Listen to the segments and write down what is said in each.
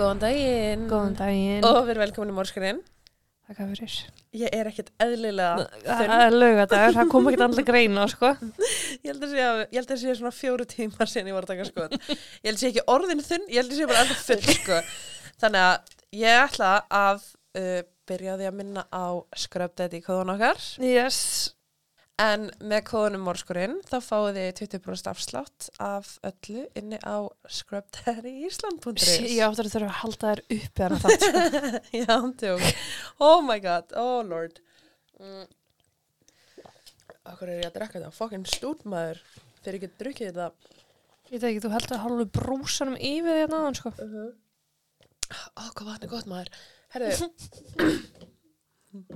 Góðan daginn Góðan daginn. Og við erum velkomin í mórskurinn Takk fyrir. Ég er ekkert eðlilega Það þunn er lögadagur, það kom ekki allir greina, sko. Ég held að sé, að sé svona fjóru tímar síðan ég var að taka sko Ég held að sé ekki orðin þunn, ég held að sé bara enda full sko Þannig að ég ætla að uh, byrja því að minna á Scrub Daddy kóðun okkar Yes. En með kóðunum mórskurinn þá fáið þið 20% afslátt af öllu inni á scrubdaddyisland.is Ég áttur að þurfa að halda þér uppi þarna það. Já, tjók. Oh my god, oh lord. Mm. Akkur er ég að drekka þetta? Fokkin stútmaður fyrir ekki að drukja þetta. Ég veit ekki, þú heldur að halva brúsanum yfir því að náðan, sko. Ó, hvað vatn er gott maður. Herðu,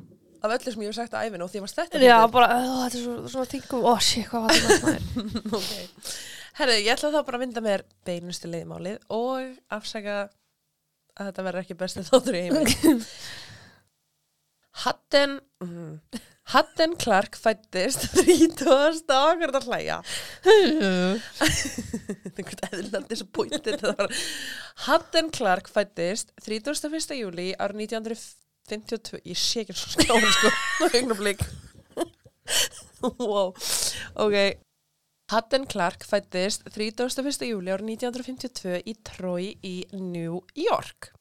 af öllu sem ég hef sagt að æfinu og því að þetta Já, bara, uh, þetta er svo, svona þingum, ó, sé, hvað var þetta maður. ok. Herðu, ég ætla þá bara að vinda mér beinustu leiðmálið og afsaka að þetta verður ekki bestið þáttur í heiminn. Hatten, mm, Hatten Clark fættist 30. okkur að hlæja. Þetta er einhvern eðlandi svo var. Hatten Clark fættist 31. júli árið 1952. Ég sé ekki svo skráin sko. Augnablik. wow. Ok. Hatten Clark fættist 31. júli árið 1952 í Troy í New York.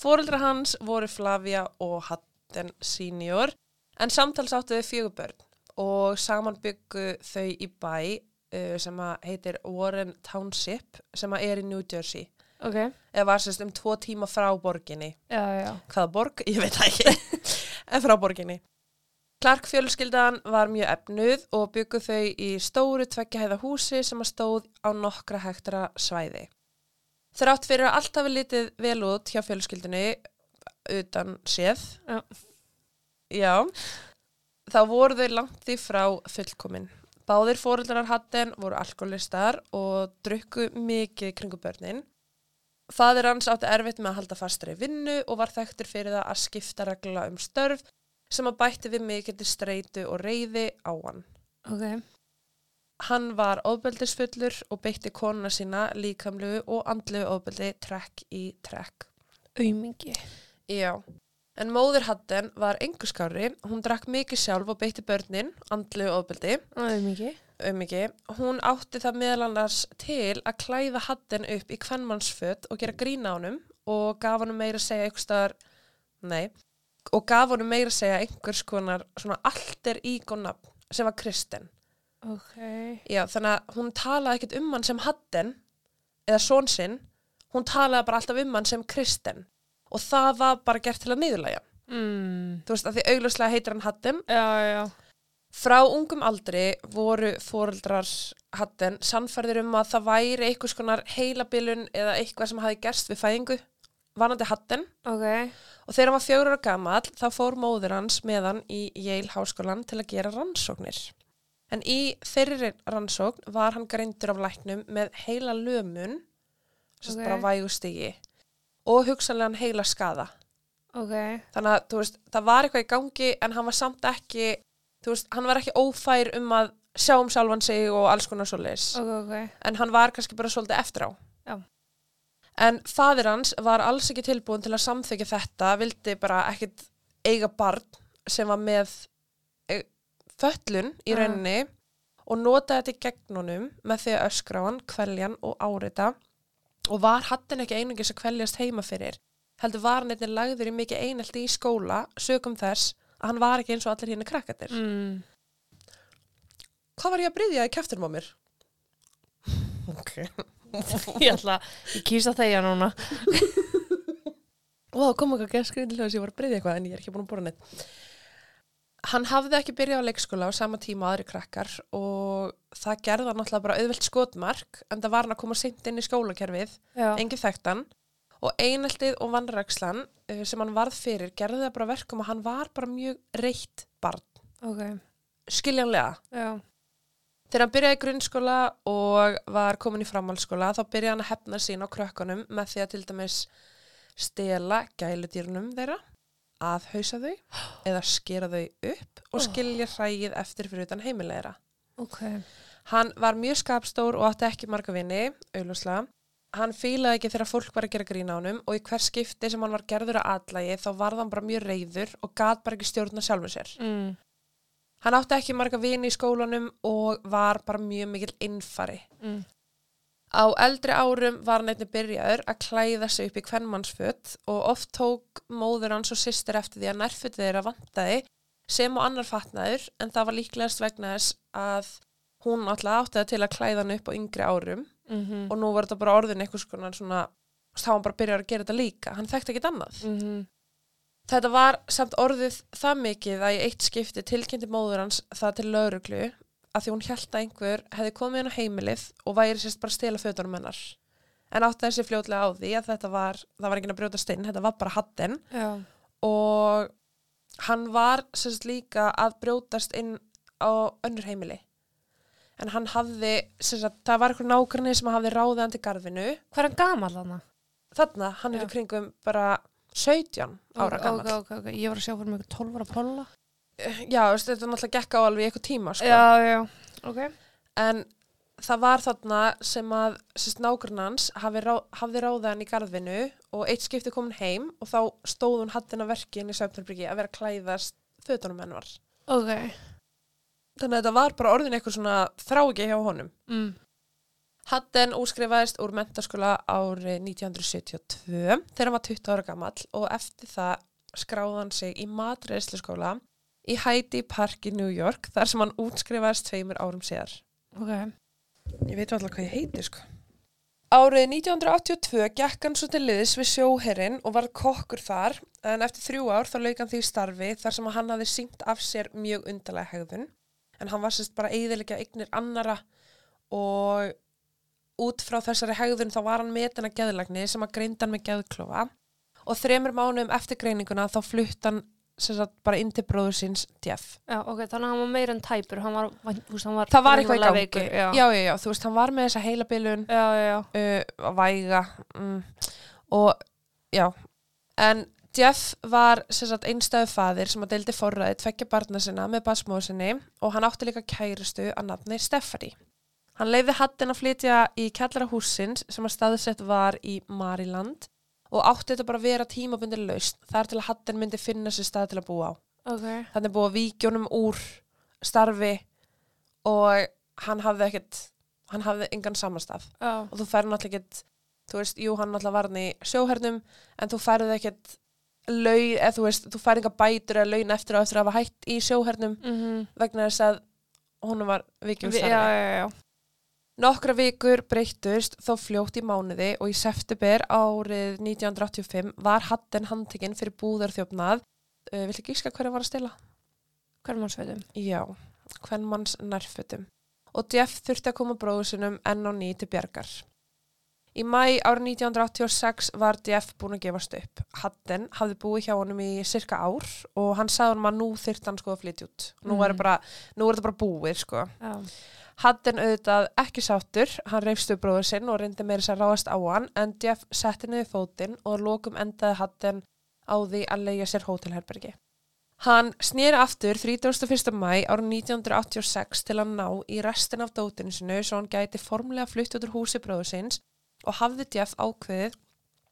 Fóreldra hans voru Flavia og Hatten senior en samtals áttu þau fjögur börn og saman byggu þau í bæ uh, sem heitir Warren Township sem er í New Jersey Ok, eða var sérst um tvo tíma frá borginni. Já, já. hvaða borg, ég veit það ekki. En frá borginni. Clark fjölskyldan var mjög efnuð og byggu þau í stóru tveggjahæða húsi sem að stóð á nokkra hektara svæði. Þrátt fyrir að allt hafi litið vel út hjá fjölskyldunni utan séð Já. já þá voru þau langt því frá fullkomin. Báðir fóreldrar hatten voru alkoholistar og drukku mikið kringu börnin Fadir hans átti erfitt með að halda fastri vinnu og var þekktur fyrir það að skipta regla um störf sem að bætti við mikill streitu og reyði á hann. Ok, Hann var ofbeldisfullur og beitti konuna sína líkamlegu og andlegu ofbeldi trekk í trekk. aumingi. Já. En móðir Hatten var enguskári, hún drakk mikið sjálf og beitti börnin, andlegu ofbeldi, Aumingi. um ekki. Hún átti það meðal annars til að klæða Hatten upp í kvennmannsföt og gera grína á honum og gaf honum meira að segja einhvers staðar, nei, og gaf honum meira að segja einhvers konar svona alter ígónafn sem var Kristen. Ok. Já, þannig að hún talaði ekkert um hann sem Hatten eða són sinn, hún talaði bara alltaf um hann sem Kristen og það var bara gert til að niðurlæja. Mm. Þú veist að því augljóslega heitir hann Hatten Já, já. Frá ungum aldri voru fóreldrar hatten sannfærðir um að það væri einhvers konar heilabilun eða eitthvað sem hafi gerst við fæðingu, vanandi hatten Ok. og þegar hann var fjögur ára gamall þá fór móður hans með hann í Yale háskólan til að gera rannsóknir. En í þeirri rannsókn var hann greindur af læknum með heila lömun, sem Ok. okay. bara vægustigi og hugsanlegan heila skada. Ok. Þannig að, veist, það var eitthvað í gangi en hann var samt ekki, veist, hann var ekki ófær um að sjá um sjálfan sig og alls konar svoleiðis. Ok, ok. En hann var kannski bara svolítið eftir á. Já. En fadir hans var alls ekki tilbúin til að samþykja þetta, vildi bara ekkit eiga barn sem var með e, föllun í rauninni og notaði þetta í gegnunum með því að öskra hann, kveljan og árita og var hattin ekki einungis að kveljast heima fyrir. Heldur var hann eitthvað lagður í mikið einelti í skóla sögum þess að hann var ekki eins og allir hérna krakkatir. Mm. Hvað var ég að bryðja í kæftunum á mér? ok. Ég ætla, ég kýsa þegja núna. Og það kom eitthvað gæskrið að ég var að bryðja eitthvað en ég er ekki búin að bóra neitt. Hann hafði ekki byrjað á leikskóla á sama tíma aðri krakkar og það gerði hann náttúrulega bara auðvelt skotmark en það var hann að koma seint inn í skólakerfið, Já. engin þekktan og eineltið og vannrækslan uh, sem hann varð fyrir gerði það bara verkum að hann var bara mjög reitt barn, Ok. skiljanlega. Já. Þegar hann byrjaði í grunnskóla og var komin í framhaldsskóla þá byrjaði hann að hefna sín á krökkunum með því að til dæmis stela gæludýrnum þeirra, aðhausa þau eða skera þau upp og skilja hrægið eftir fyrir utan heimilegra. Ok. Hann var mjög skapstór og átti ekki marga vini, auðlúslega, hann fílaði ekki þegar fólk var að gera grína á honum og í hver skipti sem hann var gerður að atlægi þá varð hann bara mjög reyður og gat bara ekki stjórna sjálfum sér. Mm. Hann átti ekki marga vini í skólanum og var bara mjög mikil innfari. Mm. Á eldri árum var hann einnig byrjaður að klæða sig upp í kvennmannsföt og oft tók móður hans og sýstir eftir því að nærfötið þeirra vantaði sem og annar fatnaður en það var líklegast vegna þess að hún alltaf átti það til að klæða hann upp á yngri árum Mm og nú var þetta bara orðin eitthvað svona þá hann bara byrjar að gera þetta líka, hann þekkti ekkert annað. -hmm. Þetta var samt orðið það mikið að í eitt skipti tilkynnti móður hans það til lauruglu að því hún held að einhver hefði komið inn á heimilið og væri sérst bara að stela fötunum hennar. En átti þessi fljótlega á því að þetta var, það var ekki að brjóta stinn, þetta var bara hattinn Já. og hann var sérst líka að brjótast inn á önnur heimili. En hann hafði, sérst að það var eitthvað nákvæmni sem hafði ráðið hann til garfinu. Hvað er hann gamall hana? Þarna, hann er Já. í kringum bara 17 ára Ok, gammal. ok, ok, ok. Ég var að sjá fyrir mig 12 ára polla. Já, veist, þetta er náttúrulega gekk á alveg eitthvað tíma, sko. Já, já. Ok. En það var þarna sem að nágrunans hafi rá, hafði ráðið hann í garðinu og eitt skipti komin heim og þá stóð hún hattin að verki inn í Söfnarbyrgi að vera að klæðast fötunum hennar. Ok. Þannig að þetta var bara orðin eitthvað svona þráki hjá honum. Mm. Hatten útskrifaðist úr mentaskóla árið 1972 þegar hann var 20 ára gamall og eftir það skráði hann sig í matreðsluskóla í Heidi Park í New York þar sem hann útskrifaðist tveimur árum síðar. Ok. Ég veit alltaf hvað ég heiti sko. Árið 1982 gekk hann svo til liðs við sjóherrin og var kokkur þar en eftir þrjú ár þá lauk hann því starfi þar sem hann hafði syngt af sér mjög undarlega hegðun en hann var sérst bara eiginlega eignir annara og út frá þessari hegðun þá var hann metin að geðlagni sem að greinda hann með geðklofa og þremur mánuðum eftir greininguna þá flutt hann sagt bara inn til bróður síns Jeff. Já, ok, þannig að hann var meira en tæpur, hann var, veist, hann var Það var eitthvað í gangi. veikur, já. já, já, þú veist, hann var með þessa já, já. uh, væga mm. og já en Jeff var einstæðu faðir sem að deildi forræði tveggja barna sinna með basmóðu sinni og hann átti líka kærustu að nafni Stephanie. Hann leiði hattin að flytja í kjallara húsins sem að staðsett var í Mariland og átti þetta bara að vera tímabundir laust þar til að hattin myndi finna sér stað til að búa á. Ok. Þannig að víkjónum úr starfi og hann hafði ekkert, hann hafði engan samastað Já. og þú færði náttúrulega ekkert þú veist, jú, hann náttúrulega var hann í sjóhernum en þú færði ekkert laun, eða þú veist, þú færði enga bætur eða laun eftir að eftir að hafa hætt í sjóhernum Mm vegna þess að hún var vikjum Já, starfi. já, já. Nokkra vikur breyttust þó fljótt í mánuði og í september árið 1985 var Hatten handtekinn fyrir búðarþjófnað. Uh, Viltu gíska hverja var að stila? Hvermansveitum. Já, hvern manns nærfötum. Og Jeff þurfti að koma bróður sinum enn á ný til bjargar. Í mæ árið 1986 var Jeff búinn að gefast upp. Hatten hafði búið hjá honum í cirka ár og hann sagði honum að nú þyrfti hann sko að flytja út. Nú, Mhm. er, bara, þetta bara búið sko. Já. Hatten auðvitað ekki sáttur, hann reyfstu bróður sinn og reyndi meira að ráðast á hann en Jeff setti niður fótinn og að lokum endaði Hatten á því að leigja sér hótelherbergi. Hann snýri aftur 31. mæ árið 1986 til að ná í restin af dótinu sinu svo hann gæti formlega flutt út úr húsi bróður sinns og hafði Jeff ákveðið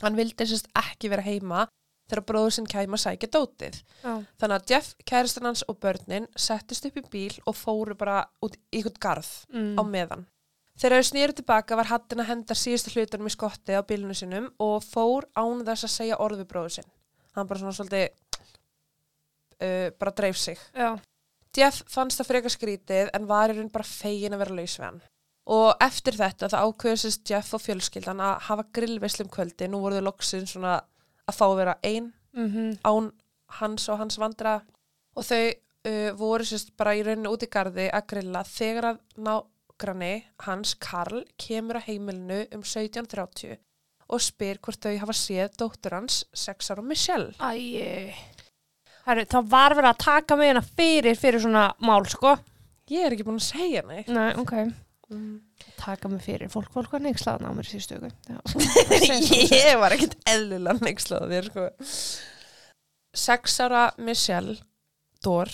hann vildi sérst ekki vera heima þegar bróður sinn kæma að sækja dótið. Já. Þannig að Jeff, kæristan hans og börnin settist upp í bíl og fóru bara út í ykkur garð Mm. á meðan. Þegar þau snýru tilbaka var hattin að henda síðustu hlutunum í skottið á bílunu sinum og fór án þess að segja orð við bróður sinn. Hann bara svona svolítið uh, bara dreif sig. Já. Jeff fannst það frekar skrítið en var í raun bara fegin að vera laus við hann. Og eftir þetta það ákveðsist Jeff og fjölskyldan að hafa grillveslum kvöldi. Nú voru þau loksinn svona að fá að vera ein Mm án hans og hans vandra og þau uh, voru sérst bara í rauninu út í garði að grilla þegar að nágranni hans Karl kemur að heimilinu um 17.30 og spyr hvort þau hafa séð dóttur hans 6 ára Michelle. Æ, Herru, það var verið að taka mig hérna fyrir, fyrir svona mál, sko. Ég er ekki búin að segja neitt. Nei, ok. Mm. Taka mig fyrir. Fólk, fólk var neykslaðan á mér síðustu ég var ekkert eðlilega nexlað þér sko. Sex ára Michelle Dór,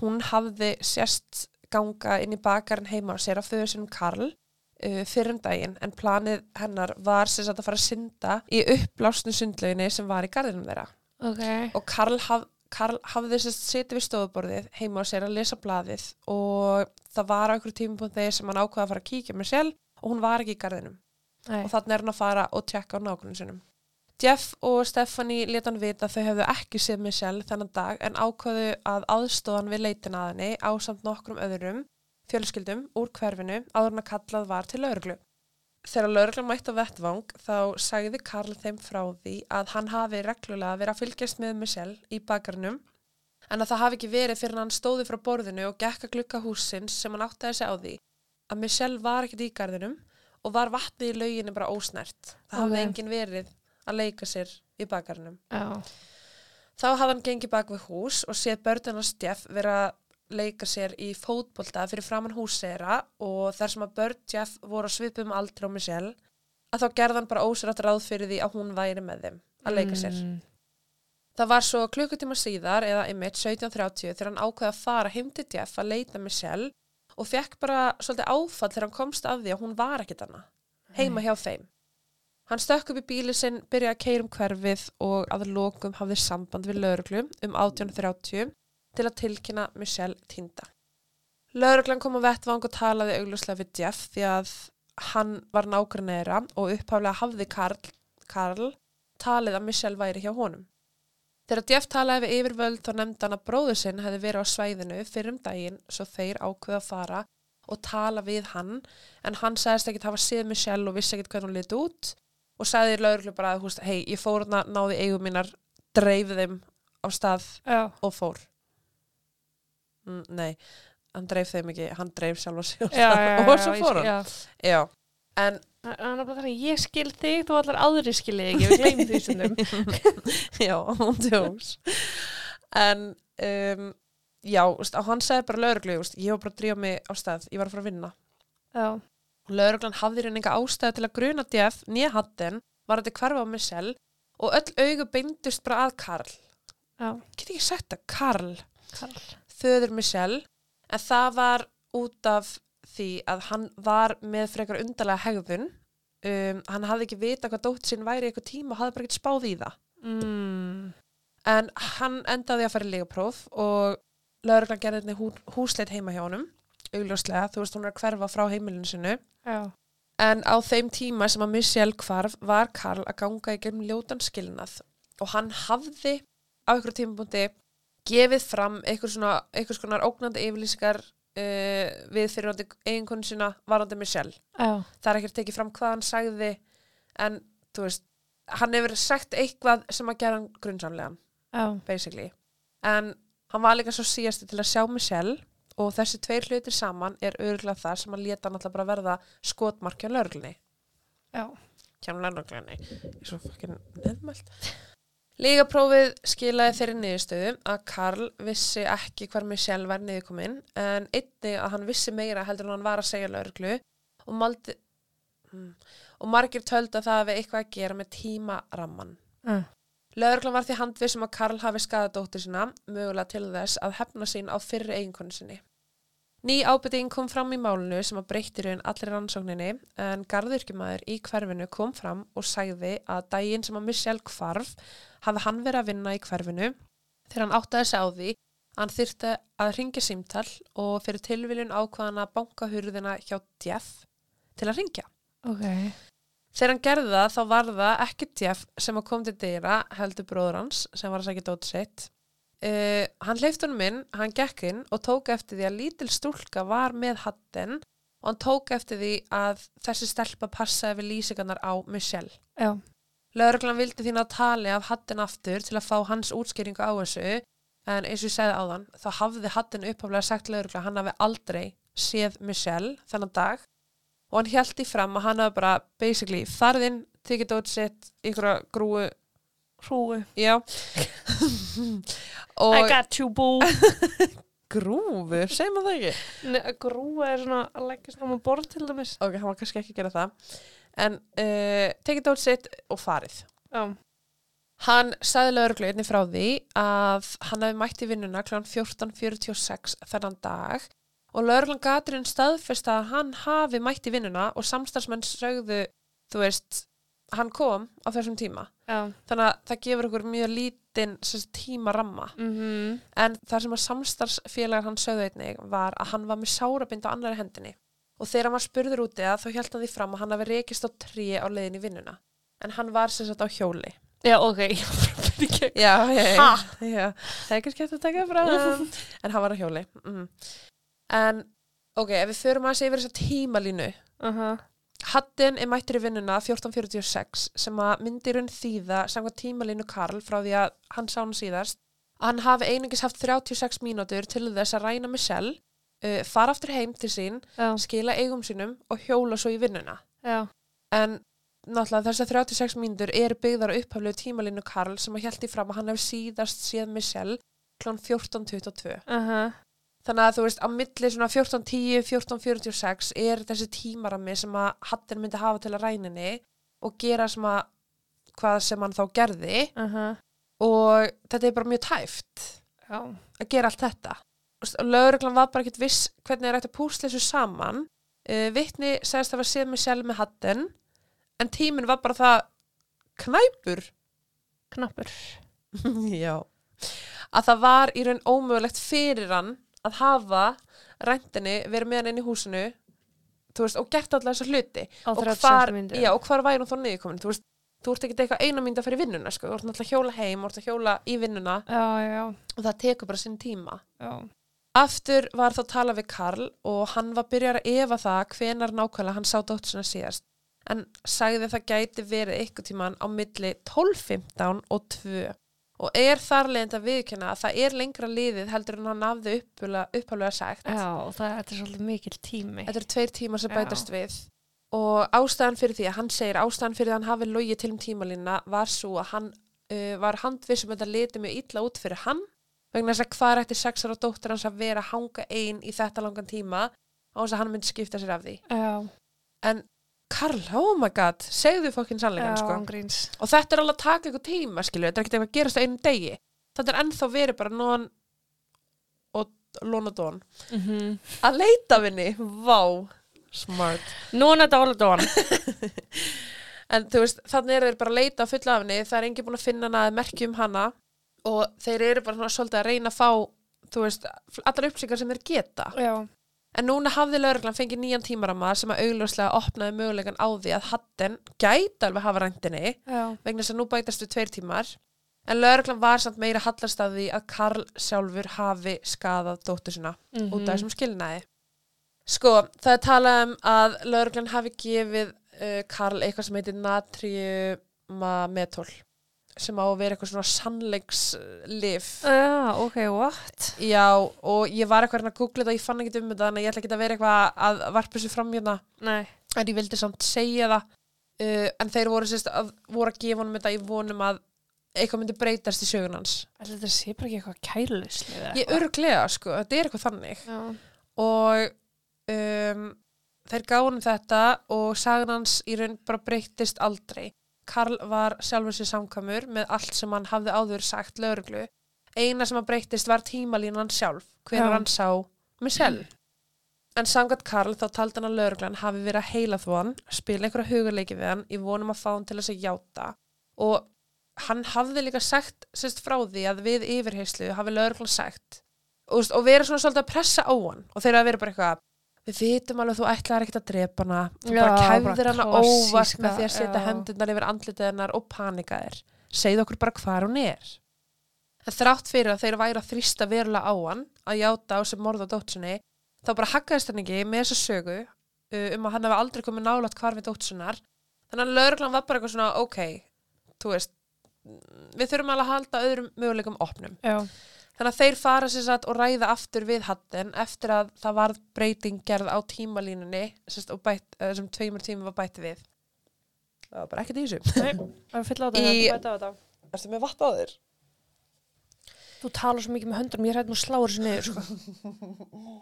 hún hafði sérst ganga inn í bakarinn heima á sér af þau sinum Karl uh, fyrir um daginn en planið hennar var sagt að fara að synda í uppblásnu sundlauginni sem var í garðinum þeirra Ok. og Karl, haf, Karl hafði þess að setja við stofuborðið heima á sér að lesa blaðið og það var á einhverju tímapunkti sem hann ákvaða að fara að kíkja með sjálf og hún var ekki í garðinum Nei. og þannig er hann að fara og tjekka á nákvæmum sinum. Jeff og Stephanie leta hann vita að þau hefðu ekki séð Michelle þennan dag en ákvaðu að aðstóðan við leitin að henni á samt nokkrum öðrum fjölskyldum úr hverfinu áður en að kallað var til lauruglu. Þegar laurugla mætti á vettvang þá sagði Karl þeim frá því að hann hafi reglulega verið að fylgjast með Michelle í bakarnum en að það hafi ekki verið fyrir hann stóði frá borðinu og gekk að glukka húsins sem hann átti að segja á því að Michelle var ekkert í garðinum og var vatnið í lauginu bara ósnert. Það hafði Ok. enginn verið að leika sér í bakarnum. Já. Þá hafði hann gengið bak við hús og séð börnina Steff vera leika sér í fótbolta fyrir framann húsera og þar sem að börn Jeff voru að svipum aldrei á Michelle að þá gerði hann bara ósrætt ráð fyrir því að hún væri með þeim að leika sér. Mm. Það var svo klukkutíma síðar eða einmitt 17.30 þegar hann ákveði að fara heim til Jeff að leita Michelle og fekk bara svolítið áfall þegar hann komst af því að hún var ekkit hana heima hjá þeim. Hann stökk upp í bíli sinn, byrjaði að keira um hverfið og að lokum hafði samband við lauruglu um 18.30 til að tilkynna Michelle týnda. Lauruglan kom á vettvang og talaði augljóslega við Jeff því að hann var nágrunneira og upphaflega hafði Karl, Karl talið að Michelle væri hjá honum. Þegar Jeff talaði við yfirvöld þá nefndi hann að bróður sinn hefði verið á svæðinu fyrir um daginn svo þeir ákveða að fara og tala við hann en hann sagðist ekkert hafa séð Michelle og vissi ekkert hvernig hún liti út og sagði lauruglu bara að hei, ég fór hann náði eigum mínar, dreif þeim á stað Já. og fór. Mm, nei, hann dreif þeim ekki, hann dreif sjálf á sig Já, já, og svo ég fór skil- hann. Já. En Það er þannig, ég skil þig, þú allar aðri skilið ekki, við gleymum því stundum. já, hún tjóks en um, já, hann sagði bara lauruglu, ég var bara að drífa mig á stað ég var að fara að vinna Já. lauruglan hafði hérna enga ástæði til að gruna djef nýja hatten, var þetta hverfa á Michelle og öll augu beindust bara að Karl Já. get ekki sagt að Karl, Karl. Þöður Michelle en það var út af því að hann var með frekar undarlega hegðun um, hann hafði ekki vita hvað dótt sinn væri eitthvað tíma og hafði bara ekkert spáð í það Mm. En hann endaði að fara í legapróf og lauruglan gerði þetta hú, húsleit heima hjá honum, augljóslega, þú veist hún er að hverfa frá heimilinu sinu. Já. En á þeim tíma sem að Michelle hvarf var Karl að ganga í gegnum ljótan skilnað og hann hafði á einhverju tímabúndi gefið fram einhver svona, einhvers konar ógnandi yfirlýsingar uh, við fyrirhandi eiginkonu sína varandi Michelle. Já. Það er ekkert tekið fram hvað hann sagði en þú veist, hann hefur sagt eitthvað sem að gera hann grunnsamlegan Já. basically. En hann var líka svo síðasti til að sjá Michelle og þessi tveir hlutir saman er örgulega það sem að leta náttúrulega bara verða skotmarkja lörglunni. Já. Kjánum lörglunni. Ég er svo fucking neðmælt. Lígaprófið skilaði þeirri niðurstöðu að Karl vissi ekki hvar Michelle var niðurkominn en einni að hann vissi meira heldur en hann var að segja lörglu og, maldi, mm, og margir töldu að það hafi eitthvað að gera með tímaramman. Já. Lögreglan var því handvissum að Karl hafi skadað dóttur sína, mögulega til þess að hefna sín á fyrri eiginkonu sinni. Ný ábyrting kom fram í málinu sem að breytti raun allir rannsókninni en garðurkjumæður í hverfinu kom fram og sagði að daginn sem að Michelle hvarf hafi hann verið að vinna í hverfinu þegar hann áttaði sig á því að hann þyrfti að ringja símtal og fyrir tilviljun ákvaðan að banka hurðina hjá Jeff til að ringja. Ok. Þegar hann gerði það þá var það ekki Jeff sem að kom til dyra heldur bróður hans sem var að segja dótið sitt. Uh, hann hleyft honum inn, hann gekk inn og tók eftir því að lítil stúlka var með hatten og hann tók eftir því að þessi stelpa passaði við lýsingarnar á Michelle. Já. Lögreglan vildi þín að tali af hatten aftur til að fá hans útskýringu á þessu en eins og ég segði áðan þá hafði hatten upphaflega sagt lögreglan að hann hafi aldrei séð Michelle þennan dag og hann held í fram að hann hafi bara basically farið inn, tekið dót sitt ykkur grúu, Hrúu. já I og got you boo. grúfu, segir maður það ekki? Nei, Grúa er svona að leggja á borð til dæmis. ok, hann var kannski ekki að gera það en uh, tekið dót sitt og farið Já. Hann sagði lögreglu einnig frá því að hann hefði mætt í vinnuna kl. 14.46 þennan dag og lauruglan gaturinn staðfest að hann hafi mætt í vinnuna og samstarfsmenn sögðu, þú veist, hann kom á þessum tíma. Já. Þannig að það gefur okkur mjög lítinn tímaramma. Mm En það sem að samstarfsfélagar hann sögðu einnig var að hann var með sárabind á annari hendinni. Og þegar hann var spurður úti þá held hann því fram að hann hafi rekist á trí á leiðin í vinnuna. En hann var sem sagt á hjóli. Já, ok. Já, Já, já, já. Ha? já. Það er ekki skemmt að taka frá. en hann var á hjóli. Mm. En, ok, ef við förum að segja yfir þessa tímalínu. uh -huh. Haddin er mættur í vinnuna 1446 sem að myndir hún þýða samkvæmt tímalínu Karl frá því að hann sá hann síðast að hann hafi einungis haft 36 mínútur til þess að ræna Michelle, uh, fara aftur heim til sín, Já. skila eigum sínum og hjóla svo í vinnuna. Já. En náttúrulega þessar 36 mínútur eru byggðar á upphaflegu tímalínu Karl sem að hjælti fram að hann hef síðast séð Michelle klán 1422. Uh -huh. Þannig að þú veist, á milli svona 1410, 1446 er þessi tímarami sem að Hattin myndi hafa til að ræninni og gera sem að hvað sem hann þá gerði Uh -huh. og þetta er bara mjög tæft Já. að gera allt þetta. Lögreglan var bara ekkert viss hvernig er hægt að púsla þessu saman. Uh, Vittni segist að var séð mig sjálf með Hattin en tíminn var bara það knæpur Knappur. Já. Að það var í raun ómögulegt fyrir hann að hafa ræntinni verið með hann inn í húsinu veist, og gert allar þessar hluti. Og 36 hvar, já, og hvar væri hún þá niðurkomin? Þú veist, þú ert ekki eitthvað eina mynda að fara í vinnuna sko. þú ert að hjóla heim, þú ert að hjóla í vinnuna. Já, já, og það tekur bara sinn tíma. Já. aftur var þá tala við Karl og hann var byrjar að efa það hvenar nákvæmlega hann sá dóttusina síðast. En sagði það gæti verið ykkur tíman á milli 12.15 og 2 og er þar leiðin að viðkynna að það er lengra liðið heldur en hann hafði upphaflega sagt Já, og það er svolítið mikil tími. þetta eru tveir tímar sem Já. bætast við og ástæðan fyrir því að hann segir ástæðan fyrir því að hann hafi logið til um tímalínna var svo að hann uh, var handvissum að þetta liti mjög illa út fyrir hann vegna þess að hvað ætti sex ára dóttir hans að vera að hanga ein í þetta langan tíma á þess að hann myndi skipta sér af því Já. en Karl, oh my god, segðu fokkin sannleikan Já, sko og þetta er alveg að taka eitthvað tíma skilju, þetta er ekkert eitthvað að gerast á einu degi þetta er ennþá verið bara non og lón og dón Mm -hmm. að leita henni, vá smart Nú er þetta alveg dón. En þú veist, þannig eru þeir bara að leita á fulla af henni, það er enginn búin að finna hana að merkja um hana og þeir eru bara svona svolítið að reyna að fá, þú veist, allar upplýsingar sem þeir geta. Já. En núna hafði lauruglan fengið nýjan tímarama sem að augljóslega opnaði mögulegan á því að hatten gæti alveg hafa ræntinni vegna þess að nú bætast við tveir tímar. En lauruglan var samt meira hallast að því að Karl sjálfur hafi skadað dóttur sinna Mm út af þessum skilnaði. Sko, það er talað um að lauruglan hafi gefið uh, Karl eitthvað sem heitir natriumametól sem á að vera eitthvað svona sannleikslif. Já, ok, what? Já, og ég var eitthvað að googla þetta, ég fann ekki um þetta, þannig að ég ætla ekki að vera eitthvað að varpa þessu fram hérna, Nei. en ég vildi samt segja það, uh, en þeir voru, sérst, að, voru að gefa honum þetta í vonum að eitthvað myndi breytast í sögun hans. Ætli Þetta sé bara ekki eitthvað kælulisli Ég örglega, sko, þetta er eitthvað þannig. Já. og um, þeir gáðu honum þetta og sagan hans í raun bara breyttist aldrei. Karl var sjálfur sér samkamur með allt sem hann hafði áður sagt lögreglu. Eina sem að breyttist var tímalínan sjálf, hvernig Já. hann sá Michelle. En samkvæmt Karl þá taldi hann að lögreglan hafi verið að heila þó hann, spila einhverja hugarleiki við hann í vonum að fá hann til þess að játa. Og hann hafði líka sagt sérst frá því að við yfirheyslu hafi lögreglan sagt og, og vera svona svolítið að pressa á hann og þeir að vera bara eitthvað við vitum alveg að þú ætlaðir ekkert að drepa hana. Þú Já, bara kæfðir hana með því að setja já. hendurnar yfir andlitið hennar og panikaðir segð okkur bara hvar hún er. En þrátt fyrir að þeir væri að þrýsta verulega á hann að játa á sem morð á dótsunni þá bara haggaðist hann ekki með þessa sögu uh, um að hann hefði aldrei komið nálat hvar við dótsunar þannig að lögreglan var bara eitthvað svona ok, þú veist við þurfum alveg að halda öðrum möguleikum opnum. Já. Þannig að þeir fara sér satt og ræða aftur við hatten eftir að það var breyting gerð á tímalínunni bætt, eh, þessum tveimur tímum var bætt við. Það var bara ekkert í þessu. Nei, það er fyll á þetta. Í- Í... Bæta á þetta. Erstu með vatn á þér? Þú talar svo mikið með höndunum, ég hægt nú að slá þessu niður, sko.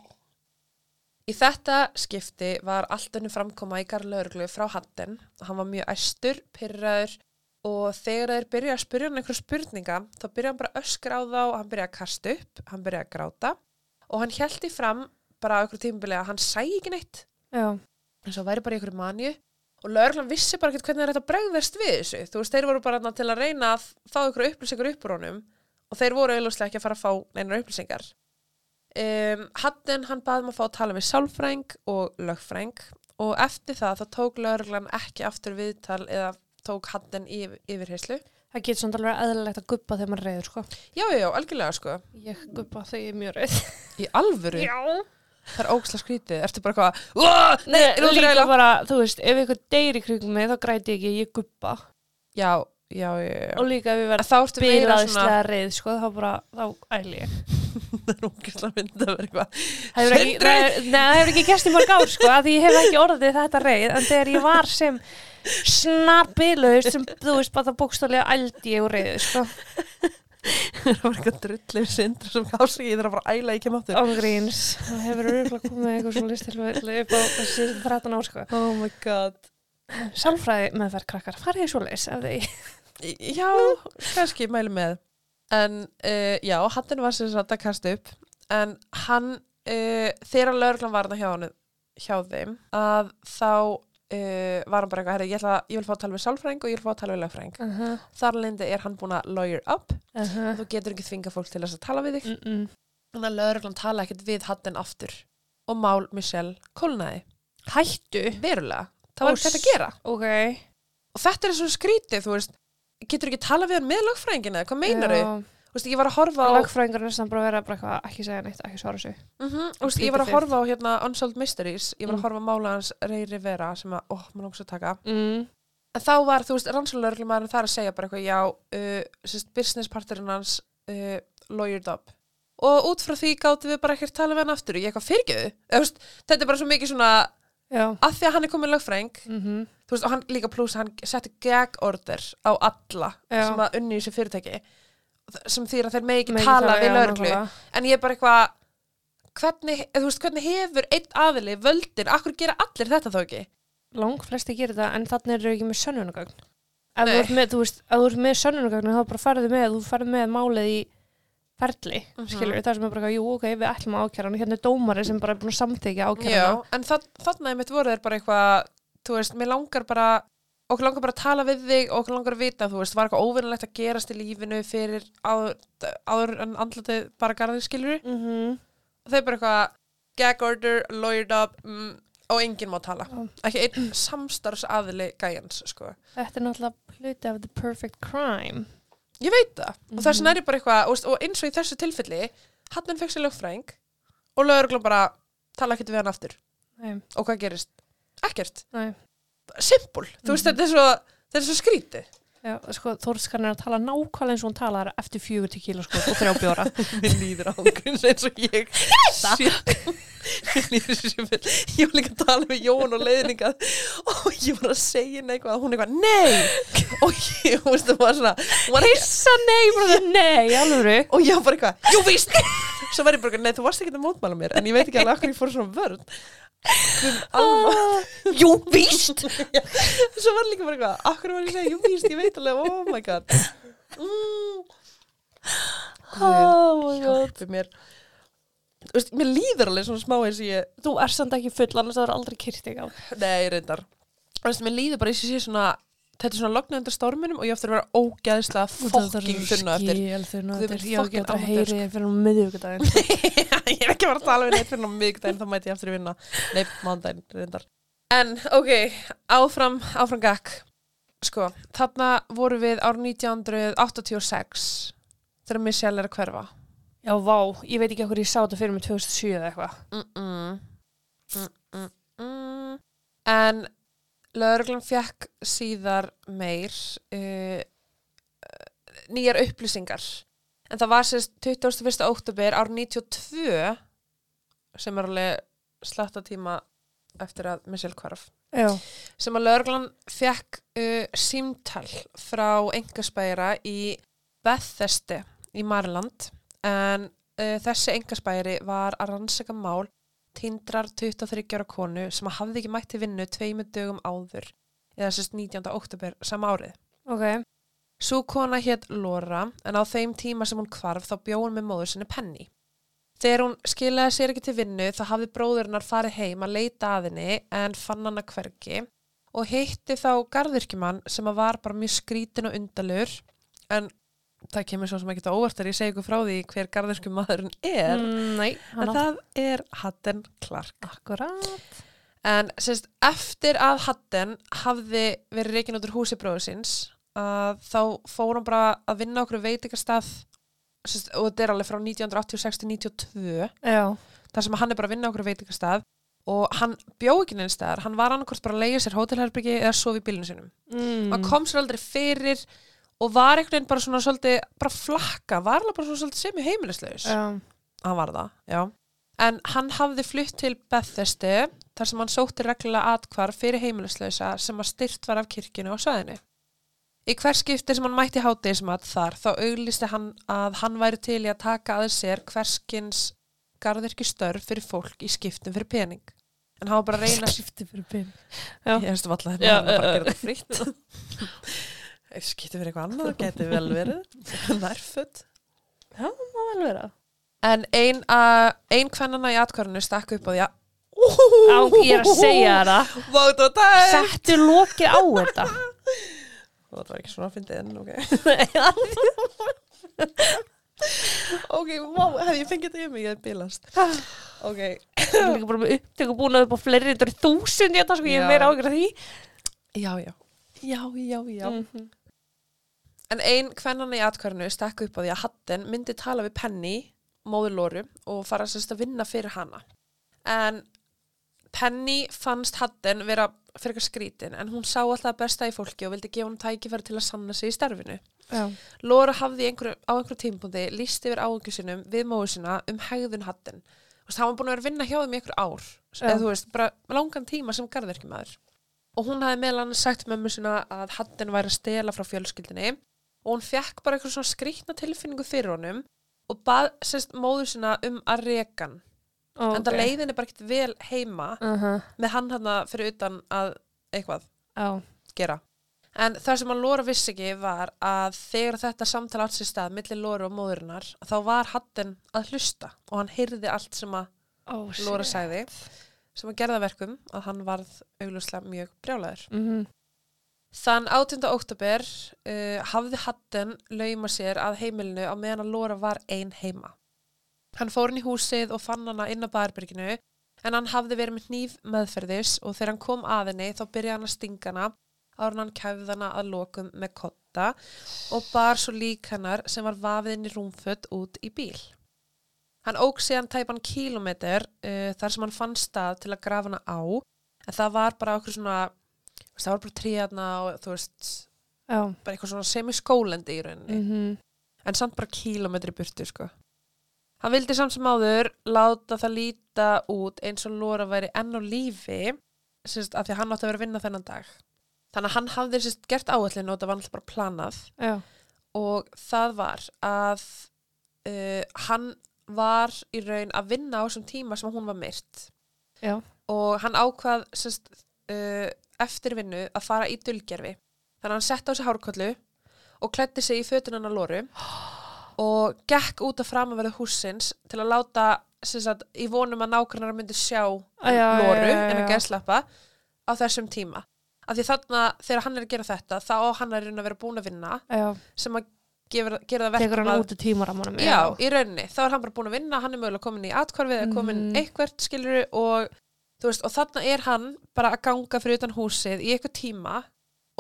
Í þetta skipti var allt önnu framkoma í garðlauruglu frá hatten. Hann var mjög æstur, pyrraður og þegar þeir byrja að spyrja hann einhverja spurninga þá byrja hann bara að öskra á þá og hann byrja að kasta upp, hann byrja að gráta. Og hann hjælti fram bara á ykkur tímabili að hann sæi ekki neitt. Eins og væri bara í ykkur manju og lögreglan vissi bara ekkert hvernig það er þetta bregðast við þessu. Þú veist, þeir voru bara þarna til að reyna að fá ykkur upplýsingar upp úr honum. Og þeir voru auðvitað ekki að fara að fá neinar upplýsingar. Um, Haddin hann baði um að fá að tala við sálfræng og lögfræng og eftir það þá tók lögreglan ekki aftur viðtal eða tók Haddin yfir, yfirheyslu það getur samt alveg eðlilegt að guppa þegar maður reyður, sko. já, já, algjörlega sko Ég guppa þegar ég er mjög reyð. í alvöru, Já. það er ógislega skrítið ertu bara eitthvað, "Uah, nei, Nei, líka bara, þú veist, ef eitthvað deyri í kringum mig, þá græti ég ekki, ég guppa. já, já, já, já. Og líka ef ég verð bílaðislega reyð, sko, þá bara, þá æli ég. það er ógislega myndið að vera eitthvað Það hefur ekki, ekki gæst í mörg ár, sko, að ég hef ekki orðið þetta reyð, en þegar ég var sem snarbilaust, sem, þú veist, bara það bókstálega ég úr reyðu, sko. það var eitthvað drullið sindra sem gási ég þarf að fara að æla í kem áttur Ángríns, það hefur örgulega komið eitthvað svo listilvæg upp á þessi 13 ár, sko. oh my god. Sálfræði meðferð krakkar, farið svo leys ef þið já, kannski mælu með. En uh, já, hann var sem sagt að kasta upp. En hann uh, þegar lögreglan var það hjá, hann, hjá þeim að þá uh, var hann bara eitthvað, ég, ætla, ég vil fá að tala við sálfræðing og ég vil fá að tala við lögfræðing. Uh -huh. þar leindi er hann búin að lawyer up. Uh -huh. þú getur ekki þvinga fólk til þess að tala við þig. Þannig að lögreglan tala ekkert við hann aftur. Og mál Michelle kólnaði. Hættu. Verulega, það var hægt að gera. Ok. Og þetta er svo skrítið, þú veist. Getur ekki tala við hann með lögfræðingina? Eða hvað meinar þau? Þú veist, ég var að horfa á Lagfræðingar er næstan bara að vera bara eitthvað ekki segja neitt, ekki svara sig mm þú veist, ég var að horfa á hérna Unsolved Mysteries, ég var að Mm. horfa á mála hans Ray Rivera sem að, ó, maður lóks að taka. Mm. en þá var, þú veist, rannsólarlumæður þar að segja bara eitthvað, já, uh, sérst, businessparturinn hans uh, lawyered up. Og út frá því gáttum við bara ekkert tala við hann aftur. Ég eitthvað veist, þetta er bara svo mikið svona, Já. Að því að hann er komin lögfræng mm -hmm. veist, og hann líka pluss, hann setti gag order á alla Já. sem að unni í þessu fyrirtæki sem þýr að þeir megi ekki tala við já, nákvæmlega. en ég er bara eitthvað hvernig, veist, hvernig hefur einn aðili völdin, akkur gera allir þetta þá ekki? Lang flesti gerir það en þannig eru ekki með sönnunagögn Ef þú ert með, ert með sönnunagögn þá bara farðu með, þú farðu með málið í ferli, Mhm. skilur við það sem er bara, jú, ok, við ætlum að ákjæra hann hérna er dómari sem bara er búin að samþykja Já, ákjæra en þa þarna einmitt voru þeir bara eitthvað þú veist, mér langar bara okkur langar bara að tala við þig okkur langar að vita þú veist, var eitthvað óvinnilegt að gerast í lífinu fyrir áður, áður en andlatið bara garðið skilur mm -hmm. þeir bara eitthvað gag order, lawyered up mm, og enginn má tala Já. ekki einn samstarfs aðili gæjans sko. Þetta er náttúrulega hluti af the perfect crime ég veit það og þess Mhm. er ég bara eitthvað og, og eins og í þessu tilfelli hann fekk sér lögfræng og lögreglan bara tala ekkert við hann aftur Nei, og hvað gerist? Ekkert nei simpul, þú veist þetta er svo þetta er svo skrítið. Já, sko, Þórskan er að tala nákvæmlega eins og hún talar eftir fjögur til kíla sko og þrjá bjóra. mér líður ángurins eins og ég mér líður vel ég var líka að tala með Jón og leiðninga og ég var að segja eitthvað og hún eitthvað, nei! Og ég, þú veist, það var svona var Pissa nei, bara nei, alveg. og ég var bara eitthvað, jú víst! Svo var ég bara, nei, þú varst ekki að mótmála mér en ég veit ekki alveg okkur ég fór svona vörn Alma Jú, víst. svo var líka bara eitthvað, okkur var ég að segja, jú víst, ég veit alveg, oh my god mm. Oh my god. hjálpi mér Þú veist, mér líður alveg svona smá eins og ég Þú er samt ekki full, annars það er aldrei ekki á. nei, reyndar Þú veist, mér líður bara eins og ég sé svona þetta er svona lognu undir storminum og ég aftur að vera ógæðslega fokking þunna eftir eftir. minn Ég á að heyri þér fyrir miðvíkudaginn. ég er ekki að fara að tala við neitt fyrir ná miðgdæðin þá mæti ég aftur í vinna nei, mándaginn, reyndar en, ok, áfram, áfram gakk sko, þarna voru við ár 1986 þegar Michelle er að hverfa Já, vá, ég veit ekki okkur ég sá þetta fyrir mig 2007 eða eitthvað. Mm -mm -mm. en lögreglan fekk síðar meir uh, nýjar upplýsingar en það var sérst 21. óttubir ár 92 sem er alveg slatta tíma eftir að Michelle hvarf Já. sem að lögreglan fekk uh, símtal frá engaspæra í Bethesda í Marland en uh, þessi engaspæri var að rannsaka mál tindrar 23 ára konu sem að hafði ekki mætt til vinnu tveimu dögum áður eða sérst 19. oktober sama árið. Ok. Sú kona hétt Laura en á þeim tíma sem hún hvarf þá bjó hún með móður sinni Penny. Þegar hún skilaði sér ekki til vinnu þá hafði bróðurinnar farið heim að leita að henni en fann hana hvergi og hitti þá garðirkjumann sem að var bara mjög skrítin og undalur en það kemur svo sem ekki á óvart þegar ég segi ykkur frá því hver garðirkjumadurinn er Mm, Nei, en hann á það er Hatten Clark. akkurat. En sérst, eftir að Hatten hafði verið reikin út úr húsi bróðusins að þá fór hann bara að vinna okkur veitingastað sérst, og þetta er alveg frá 1986 til 92 Já, þar sem hann er bara að vinna okkur veitingastað og hann bjó ekki neins staðar, hann var annarkvort bara að leiða sér hótelherbyggi eða sofa í bílinu sinum. mm. Hann kom sér aldrei fyrir og var einhvern veginn bara svona svolítið, bara flakka, var alveg bara svona svolítið semi heimilisleus. Já, Hann var það, já. En hann hafði flutt til Bethesdu þar sem hann sótti reglulega atkvar fyrir heimilislausa sem að styrt var af kirkjunu og sveðinu. Í hvers skipti sem hann mætti hátegismat þar þá auglisti hann að hann væri til í að taka að sér hverskins garðirki störf fyrir fólk í skiptum fyrir pening. En hann var bara að reyna að skipti fyrir pinn. Já. Ég hefstu valla Já, hérna hann er bara að gera þetta fritt. Skiptum fyrir eitthvað annað, geti vel verið. Nærfutt. Það má vel vera. En ein, uh, ein kvennana í atkvarinu stakk upp á því að Á, ég er að segja það. Settu lokið á þetta. Það var ekki svona að fyndi enn, ok Ok, vá, hef ég fengið þetta í mig, ég hef bilast Ok, Ég er líka bara með upptöku búin að upp á fleiri þúsund hérna, sko, ég Já. er meira ágjörð því. já, já Já, já, já Mhm. En ein kvennana í atkvarinu stakk upp á því að Hatten myndi tala við Penny, móður Lóru, og fara sérst að vinna fyrir hana. En Penny fannst Hatten vera fyrir eitthvað skrítin, en hún sá alltaf besta í fólki og vildi gefa hún tækifæri til að sanna sig í starfinu. Já. Lóra hafði í einhverju, á einhverju tímpúndi líst yfir áhengi sinum við móðu sína um hegðun Hatten. Hann var búin að vera að vinna hjá þeim í einhver ár, eða þú veist, bara langan tíma sem garðirkjumæður. Og hún hafði meðal hann sagt mömmu sína að Hatten væri að stela frá fjölskyldinni og hún fekk bara eitthvað svona skrýtna tilfinningu fyrir honum og bað sérst móður sína um að reka hann. Okay. En það leiðin er bara ekkert vel heima Uh -huh. með hann hann fyrir utan að eitthvað Já. gera. En það sem hann Lóra vissi ekki var að þegar þetta samtala átt sér stað millir Lóra og móðurinnar þá var Hatten að hlusta og hann heyrði allt sem að Oh, Lóra sagði sem að gerða verkum að hann varð augljóslega mjög brjálæður. Mm -hmm. Þann 18. oktober uh, hafði Hatten lauma sér að heimilinu á meðan að Lóra var ein heima. Hann fór inn í húsið og fann hana inn á baðarbyrginu en hann hafði verið með hníf meðferðis og þegar hann kom að henni þá byrjaði hann að stinga hana áður en hann kæfði hana að lokum með kotta og bar svo lík hennar sem var vafið inn í rúmfött út í bíl. Hann ók síðan tæpan kílometr uh, þar sem hann fann stað til að grafa hana á en það var bara okkur svona það var bara tríðarna og þú veist Já. bara eitthvað svona semi-skólendi í rauninni Mm -hmm. en samt bara kílometri burtu sko. hann vildi samt sem áður láta það líta út eins og Lóra væri enn á lífi sérst, af því að hann átti að vera að vinna þennan dag þannig að hann hafði sérst, gert áallin og það var alltaf bara planað Já. og það var að uh, hann var í raun að vinna á þessum tíma sem hún var myrt Já. og hann ákvað sérst, uh, eftir vinnu að fara í dulgerfi þannig að hann sett á sig hárkollu og klætti sig í fötunan á lóru og gekk út af framanverðu húsins til að láta sagt, í vonum að nákvæmlega myndi sjá Já, já, lóru já, já, en já. að geðslappa á þessum tíma af því þarna þegar hann er að gera þetta þá hann að reyna að vera búin að vinna Já. sem að gera, gera það verkum hann að út úr tímaramunum. já, í rauninni, þá er hann bara búin að vinna hann er mögulega komin í atkvarfið eða komin Mhm. eitthvert skiluru og veist, og þarna er hann bara að ganga fyrir utan húsið í eitthvað tíma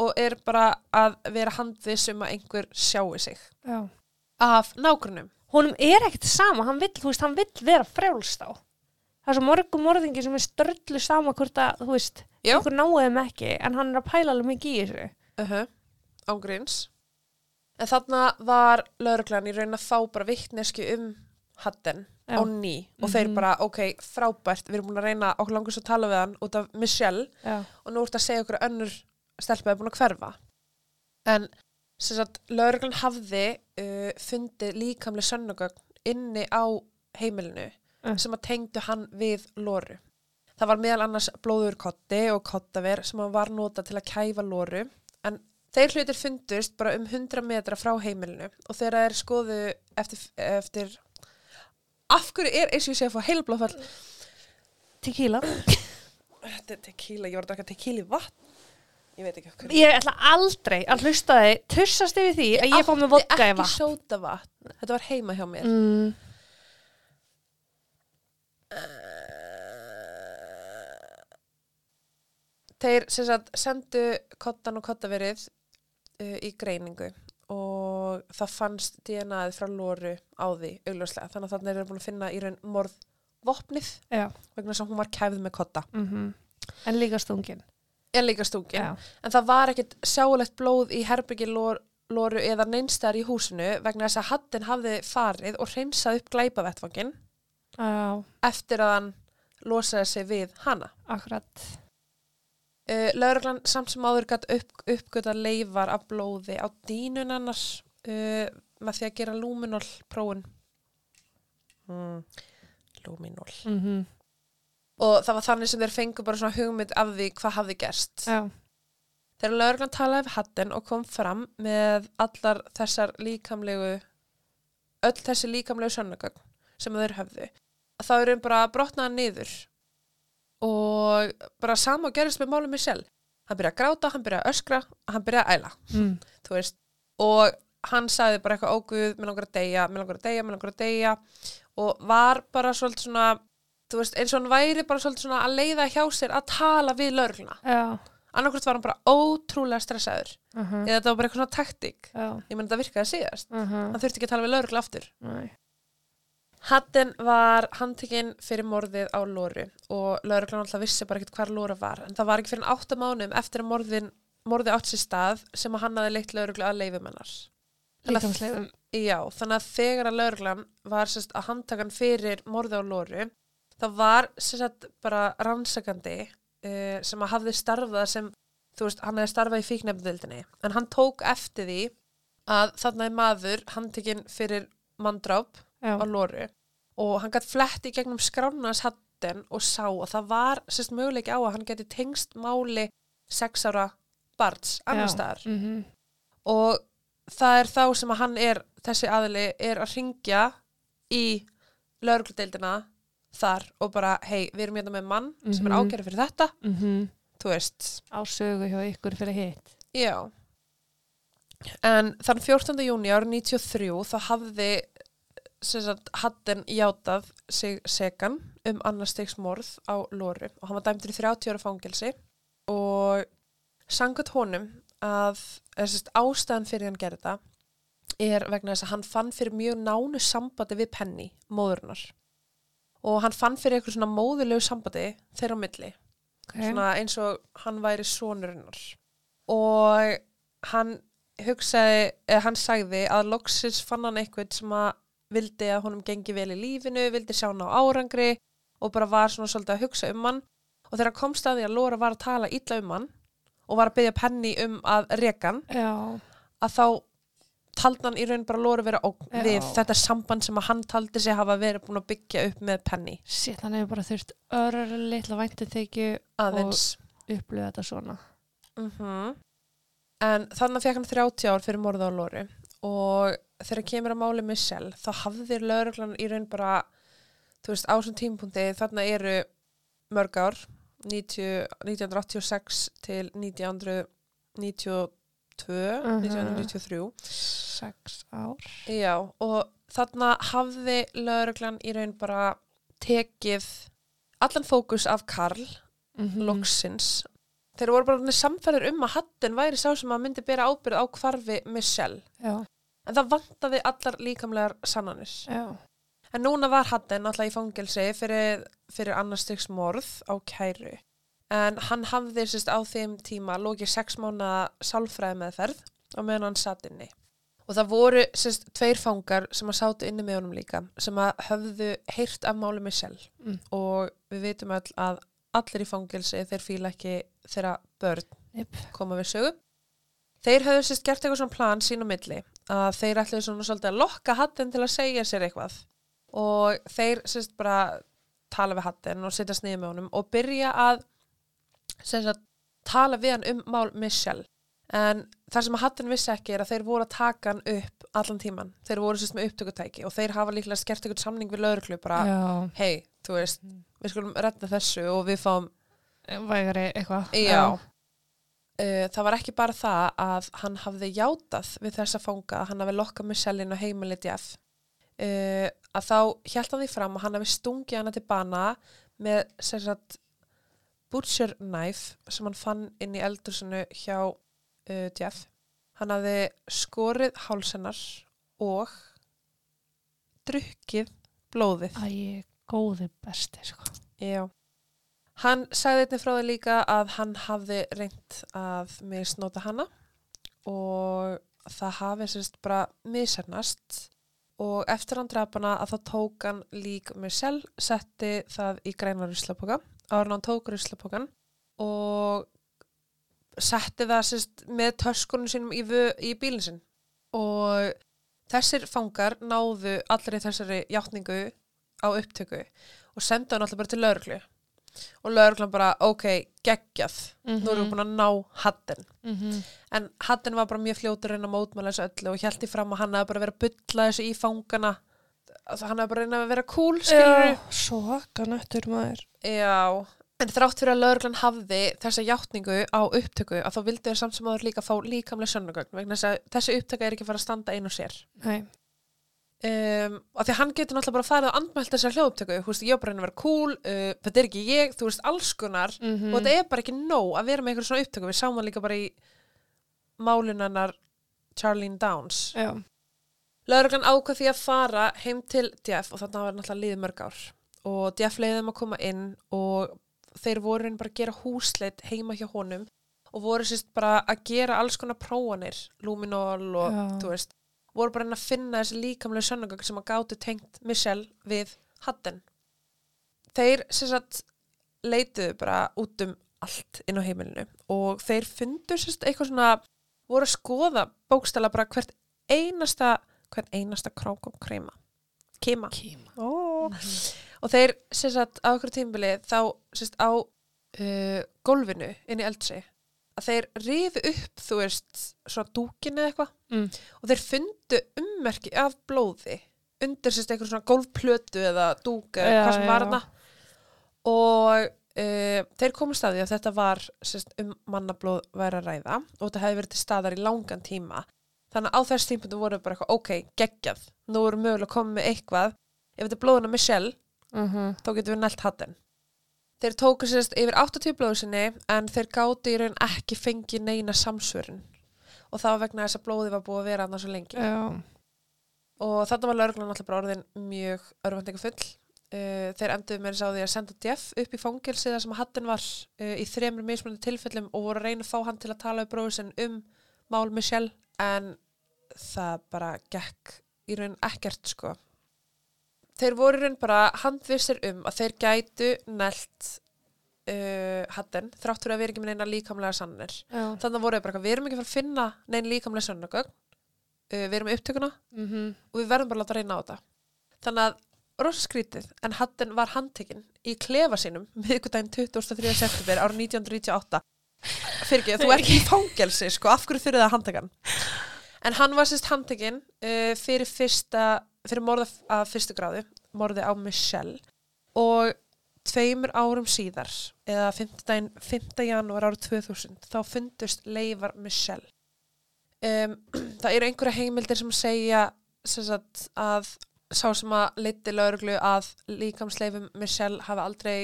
og er bara að vera handviss um að einhver sjáu sig Já. af nágrunum Honum er ekkert sama, hann vill, þú veist, hann vill vera frjálst á. Það er svo mörgum morðingi sem er störlu sama hvort að, þú veist, Já. einhver náði þeim ekki, en hann er að pæla alveg mikið í þessu. uh -huh. ángríns en þarna var lauruglan í raun að fá bara vittnesku um hatten Já. á ný og þeir Mhm. bara, ok, frábært við erum búin að reyna okkur langur svo að tala við hann út af Michelle Já. og nú ert að segja okkur að önnur stelpa er búin að hverfa en sem sagt, lauruglan hafði uh, fundið líkamlega sönnugögn inni á heimilinu Uh. sem að tengdu hann við Lóru það var meðal annars blóður kotti og kottaver sem hann var nota til að kæfa Lóru en þeir hlutir fundust bara um 100 metra frá heimilinu og þegar þeir skoðu eftir, eftir af hverju er eins og ég sé að fá heilblóðfall Tequila. Þetta er tequila, ég var að draka tequila í vatn Ég veit ekki hverju Ég ætla aldrei að hlusta þig, tussast yfir því að ég fá með vodka í Ég átti vatn. ekki sóta vatn Þetta var heima hjá mér Mm. Þeir sem sagt sendu kottan og kottaverið uh, í greiningu og það fannst DNA-ið frá Lóru á því augljóslega þannig að þannig er búin að finna í raun morð vopnið Já. vegna að hún var kæfð með kotta Mm En líka stungin. en líka stungin Já. en það var ekkit sjáulegt blóð í herbyggi Lór, Lóru eða neinstæðar í húsinu vegna þess að hattin hafði farið og hreinsað upp glæpavettvangin Já, eftir að hann losaði sig við hana akkurat. Uh, Lauruglan samt sem áður gætt upp, uppgöta leifar af blóði á dýnun annars uh, með því að gera lúminol prófun. Mm, lúminol. Mm Og það var þannig sem þeir fengu bara svona hugmynd af því hvað hafði gerst. Já. Þegar lauruglan talaði við hattin og kom fram með allar þessar líkamlegu, öll þessi líkamlegu sönnugögn sem þeir höfðu, þá eru þeim bara brotnaða niður og bara sama og gerist með málum í sjálf. Hann byrjaði að gráta, hann byrjaði að öskra, hann byrjaði að æla, Mm. veist. Og hann sagði bara eitthvað óguð, mér langar að deyja, mér langar að deyja, mér langar að deyja og var bara svolítið svona, þú veist, eins og hann væri bara svolítið svona að leiða hjá sér að tala við laurugluna Já. annarkvæmt var hann bara ótrúlega stressaður Uh -huh. eða þetta var bara eitthvað svona taktík Já. ég menn þetta virkaði síðast Uh -huh. hann þurfti ekki að tala við laurugla aftur Nei. Hatten var handtekinn fyrir morðið á Lóru og lauruglan alltaf vissi bara ekkert hvar Lóra var en það var ekki fyrir en átta mánum eftir að morðið átt sér stað sem að hann hafði leitt laurugla að leifum hennar Þannig að- Líkamsleifum. Já, þannig að þegar að lauruglan var sérst, að handtakan fyrir morðið á Lóru það var sérst, bara rannsakandi uh, sem að hafði starfað sem, þú veist, hann hefði starfað í fíknefndildinni en hann tók eftir því að þarna er maður handtekinn fyrir manndráp Já. á Lóru og hann gætt flett í gegnum skránans hatten og sá að það var sérst möguleiki á að hann geti tengst máli sex ára barns annar staðar Mm -hmm. og það er þá sem að hann er þessi aðili er að ringja í laurugludeildina þar og bara hei, við erum hérna með mann sem er Mhm. ákjæri fyrir þetta Mm -hmm. þú veist, Á sögu hjá ykkur fyrir hitt. já en þann 14. júni árið 93 þá hafði sagt, Hatten játað sig segan um annarstegs morð á Lóru og hann var dæmdur í 30 ára fangelsi og sangat honum að sérst, ástæðan fyrir hann gerði það er vegna þess að hann fann fyrir mjög nánu sambandi við Penny, móðurinnar. Og hann fann fyrir eitthvað svona móðulegu sambandi þeirra á milli. Okay. svona eins og hann væri sonurinnar og hann hugsaði, eða hann sagði að loksins fann hann eitthvað sem að vildi að honum gengi vel í lífinu, vildi sjá hann á árangri og bara var svona svolítið að hugsa um hann. Og þegar hann komst að því að Lóra var að tala illa um hann og var að byggja penni um að reka hann Já. að þá taldi hann í raun bara Lóra vera ógn við þetta samband sem að hann taldi sig hafa verið búin að byggja upp með penni Sitt, hann hefur bara þurft örur litla væntinþykju aðeins. upplöða þetta svona. mm En þannig fekk hann 30 ár fyrir morða á Lóru og þegar kemur að máli Michelle þá hafði lauruglan í raun bara þú veist á þessum tímpunkti þarna eru mörg ár 90, 1986 til 1992 Mhm. 1993 Sex ár. Já og þarna hafði lauruglan í raun bara tekið allan fókus af Karl Mm loksins þeir voru bara samfæður um að hattin væri sá sem að myndi bera ábyrð á hvarfi Michelle Já. en það vantaði allar líkamlegar sannanir Já. En núna var hattin alltaf í fangelsi fyrir, fyrir annarstiks morð á kæru en hann hafði sérst á þeim tíma lókið sex mánuða sálfræði meðferð og meðan hann satt inni og það voru sérst tveir fangar sem að sátu inni með honum líka sem að höfðu heyrt af máli Michelle Mm. og við vitum öll að allir í fangelsi þeir fíla ekki þeirra börn Yep. koma við sögu. Þeir höfðu sérst gert eitthvað svona plan sín á milli að þeir ætluðu svona svolítið að lokka hattin til að segja sér eitthvað og þeir sérst bara tala við hattin og setja sniði með honum og byrja að sérst að tala við hann um mál Michelle En það sem að Hattin vissi ekki er að þeir voru að taka hann upp allan tíman. Þeir voru sérst með upptökutæki og þeir hafa líklega skert einhvern samning við lauruglu bara, hei, þú veist, við skulum redda þessu og við fáum, vægari eitthvað. já. Uh, það var ekki bara það að hann hafði játað við þessa fanga að hann hafi lokkað Michelle-in og heimili Jeff. Uh, að þá hjælt hann því fram að hann hafi stungið hana til bana með sagt butcher knife sem hann fann inn í eldursinu hjá uh, Jeff. Hann hafði skorið hálsennar og drukkið blóðið. Æ, góði besti, sko. Já. Hann sagði einnig frá því líka að hann hafði reynt að misnóta hana og það hafi sérst bara misernast og eftir hann drafana að þá tók hann lík Michelle, setti það í grænar ruslapoka, ára hann tók ruslapokan og setti það sérst með töskunum sínum í, í bílinn sinn. Og þessir fangar náðu allri þessari játningu á upptöku og sendu hann alltaf bara til lauruglu og lauruglan bara, ok, geggjað nú erum við búin að ná hatten Mm -hmm. en hatten var bara mjög fljótur reyna að mótmæla þessu öllu og hjælti fram að hann hefði bara verið að bylla þessu í fangana hann hefði bara reynað að vera cool Já, svaka nöttur maður. Já, en þrátt fyrir að lauruglan hafði þessa játningu á upptöku að þá vildi þeir samt sem áður líka fá líkamlega sönnugögn vegna þess að þessi upptöka er ekki fara að standa einu sér Nei. Um, og því að hann getur náttúrulega bara farið að andmælt þessar hljóðupptöku, þú veist, ég er bara að reyna að vera cool uh, þetta er ekki ég, þú veist, alls konar. Mm og þetta er bara ekki nóg að vera með einhver svona upptöku. Við sáum það líka bara í málunarnar Charlene Downs. Já. Lauruglan ákvað því að fara heim til Jeff og þannig var náttúrulega liðið mörg ár. Og Jeff leiði þeim að koma inn og þeir voru reyna bara að gera húsleit heima hjá honum og voru sérst bara að gera alls konar prófanir, luminol og voru bara reyna að finna þessi líkamlega sönnugögn sem að gátu tengt Michelle við Hatten. Þeir að leituðu bara út um allt inn á heimilinu og þeir fundu sérst eitthvað svona, voru að skoða bókstala bara hvert einasta hvern einasta krák og kreima kima Kíma. oh. og þeir sem sagt á okkur tímbili þá sem sagt á uh, gólfinu inn í eldsi að þeir rifi upp þú veist svona dúkin eða eitthvað. Mm. og þeir fundu ummerki af blóði undir sérst eitthvað svona gólfplötu eða dúk eða Já, hvað sem var hana og uh, þeir komast að því að þetta var sérst, um mannablóð væri að ræða og þetta hefði verið til staðar í langan tíma. Þannig að á þess tímpundu voru bara eitthvað ok, geggjað, nú erum mögulega koma með eitthvað. Ef þetta er blóðuna Michelle Mm þá getum við nælt hatten þeir tóku sérst yfir 80 blóðu sinni en þeir gátu í raun ekki fengið neina samsvörun. Og það var vegna þess að blóði var búið að vera annars svo lengi. Já. og þarna var lauruglan alltaf bara orðin mjög örvendingu full uh, þeir enduðu með þess á því að senda Jeff upp í fangelsi þar sem Hatten var uh, í þremur mismunandi tilfellum og voru að reyna að fá hann til að tala við bróður sinn um mál Michelle en það bara gekk í raun ekkert sko þeir voru raun bara handvissir um að þeir gætu nelt uh, Hatten þrátt fyrir að vera ekki með neina líkamlega sannir Já. þannig voru þeir bara, við erum ekki að fara að finna neina líkamlega sannagögn uh, við erum upptökuna Mm -hmm. og við verðum bara að láta reyna á þetta. Þannig að rosa skrítið, en Hatten var handtekinn í klefa sínum miðgudaginn 23. september árið 1998. Fyrir ekki, þú ert í fangelsi, sko, af hverju þurfið það handtekan? En hann var sérst handtekinn uh, fyrir fyrsta, fyrir morða af fyrstu gráðu, morði á Michelle og tveimur árum síðar, eða 5. 5. janúar árið 2000, þá fundust leifar Michelle. Um, það eru einhverja heimildir sem segja sem sagt, að sá sem að leiti lauruglu að líkamsleifum Michelle hafi aldrei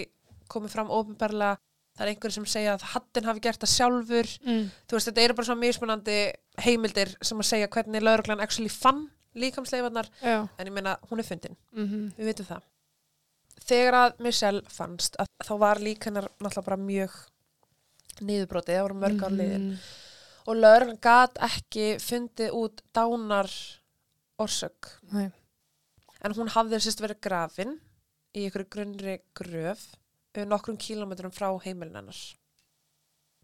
komið fram ofinbarlega það er einhverju sem segja að Hattin hafi gert það sjálfur Mm. þú veist, þetta eru bara svona mismunandi heimildir sem að segja hvernig lauruglan actually fann líkamsleifarnar en ég meina, hún er fundin, Mm við vitum það þegar að Michelle fannst að þá var líkanar náttúrulega bara mjög niðurbrotið, það voru mörg ár liðin Mhm. og lauruglan gat ekki fundið út dánar orsök Nei. en hún hafði sérst verið grafin í ykkur grunnri gröf nokkrum kílómetrum frá heimilin hennar.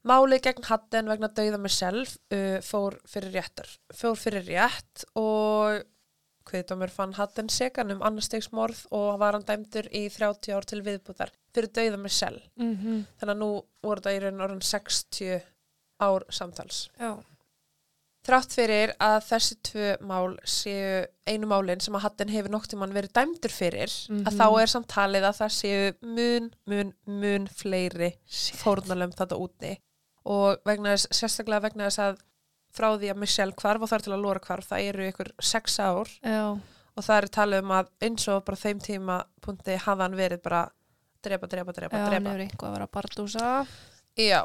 Málið gegn Hatten vegna dauða með self uh, fór fyrir réttar. Fór fyrir rétt og kviðdómur fann Hatten segan um annarstegsmorð og var hann dæmdur í 30 ár til viðbúðar fyrir dauða með self. Mm Þannig að nú voru þetta í raun orðin 60 ár samtals. Já. Þrátt fyrir að þessi tvö mál séu einu málin sem að Hatten hefur nokt tímann verið dæmdur fyrir Mhm. að þá er samt talið að það séu mun, mun, mun fleiri fórnalömm þetta úti og vegna þess, sérstaklega vegna þess að frá því að Michelle hvarf og þar til að Laura hvarf það eru ykkur sex ár Já, og það er talið um að eins og bara þeim tíma punkti hafa hann verið bara drepa, drepa, drepa, já, drepa nefnir einhvað að vera að bardúsa. Já,